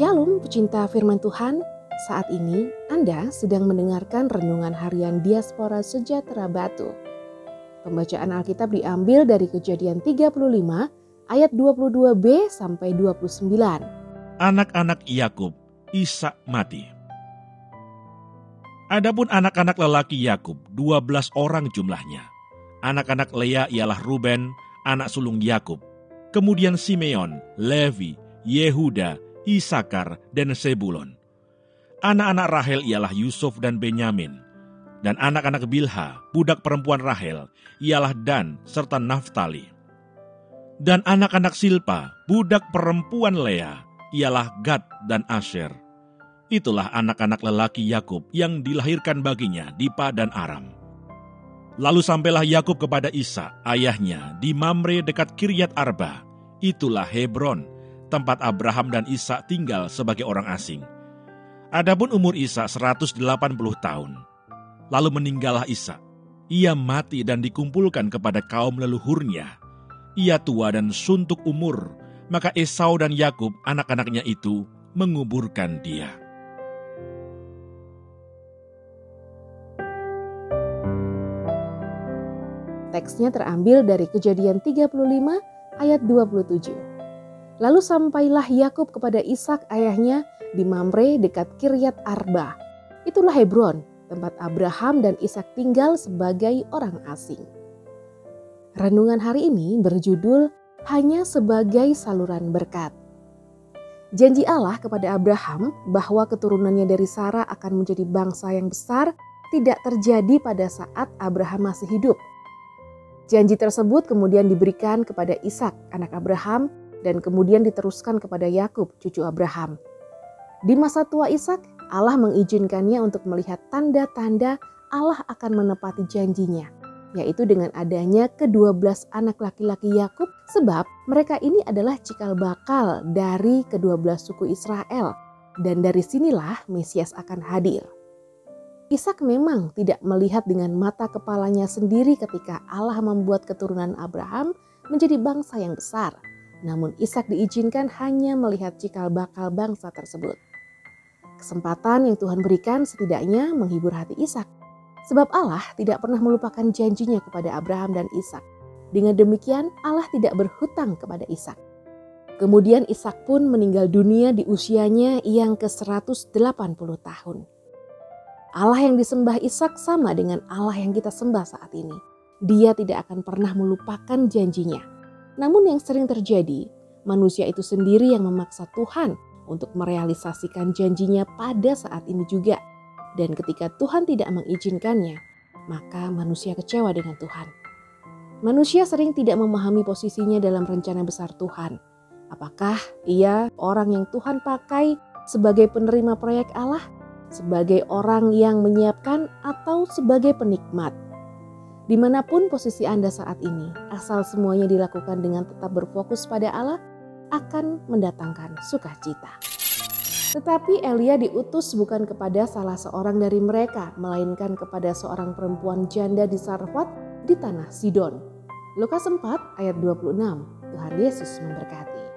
Shalom pecinta firman Tuhan, saat ini Anda sedang mendengarkan renungan harian Diaspora Sejahtera Batu. Pembacaan Alkitab diambil dari kejadian 35 ayat 22b sampai 29. Anak-anak Yakub, Ishak mati. Adapun anak-anak lelaki Yakub, 12 orang jumlahnya. Anak-anak Lea ialah Ruben, anak sulung Yakub. Kemudian Simeon, Levi, Yehuda, Isakar, dan Sebulon. Anak-anak Rahel ialah Yusuf dan Benyamin. Dan anak-anak Bilha, budak perempuan Rahel, ialah Dan serta Naftali. Dan anak-anak Silpa, budak perempuan Lea, ialah Gad dan Asher. Itulah anak-anak lelaki Yakub yang dilahirkan baginya di Padan Aram. Lalu sampailah Yakub kepada Isa, ayahnya, di Mamre dekat Kiryat Arba. Itulah Hebron, tempat Abraham dan Isa tinggal sebagai orang asing. Adapun umur Isa 180 tahun. Lalu meninggallah Isa. Ia mati dan dikumpulkan kepada kaum leluhurnya. Ia tua dan suntuk umur, maka Esau dan Yakub anak-anaknya itu menguburkan dia. Teksnya terambil dari Kejadian 35 ayat 27. Lalu sampailah Yakub kepada Ishak ayahnya di Mamre dekat Kiryat Arba. Itulah Hebron, tempat Abraham dan Ishak tinggal sebagai orang asing. Renungan hari ini berjudul hanya sebagai saluran berkat. Janji Allah kepada Abraham bahwa keturunannya dari Sarah akan menjadi bangsa yang besar tidak terjadi pada saat Abraham masih hidup. Janji tersebut kemudian diberikan kepada Ishak, anak Abraham, dan kemudian diteruskan kepada Yakub, cucu Abraham. Di masa tua Ishak, Allah mengizinkannya untuk melihat tanda-tanda Allah akan menepati janjinya, yaitu dengan adanya kedua belas anak laki-laki Yakub, sebab mereka ini adalah cikal bakal dari kedua belas suku Israel, dan dari sinilah Mesias akan hadir. Ishak memang tidak melihat dengan mata kepalanya sendiri ketika Allah membuat keturunan Abraham menjadi bangsa yang besar namun Ishak diizinkan hanya melihat cikal bakal bangsa tersebut. Kesempatan yang Tuhan berikan setidaknya menghibur hati Ishak. Sebab Allah tidak pernah melupakan janjinya kepada Abraham dan Ishak. Dengan demikian Allah tidak berhutang kepada Ishak. Kemudian Ishak pun meninggal dunia di usianya yang ke-180 tahun. Allah yang disembah Ishak sama dengan Allah yang kita sembah saat ini. Dia tidak akan pernah melupakan janjinya namun yang sering terjadi, manusia itu sendiri yang memaksa Tuhan untuk merealisasikan janjinya pada saat ini juga. Dan ketika Tuhan tidak mengizinkannya, maka manusia kecewa dengan Tuhan. Manusia sering tidak memahami posisinya dalam rencana besar Tuhan. Apakah ia orang yang Tuhan pakai sebagai penerima proyek Allah, sebagai orang yang menyiapkan, atau sebagai penikmat? Di mana pun posisi Anda saat ini, asal semuanya dilakukan dengan tetap berfokus pada Allah, akan mendatangkan sukacita. Tetapi Elia diutus bukan kepada salah seorang dari mereka, melainkan kepada seorang perempuan janda di Sarfat di tanah Sidon. Lukas 4 ayat 26, Tuhan Yesus memberkati.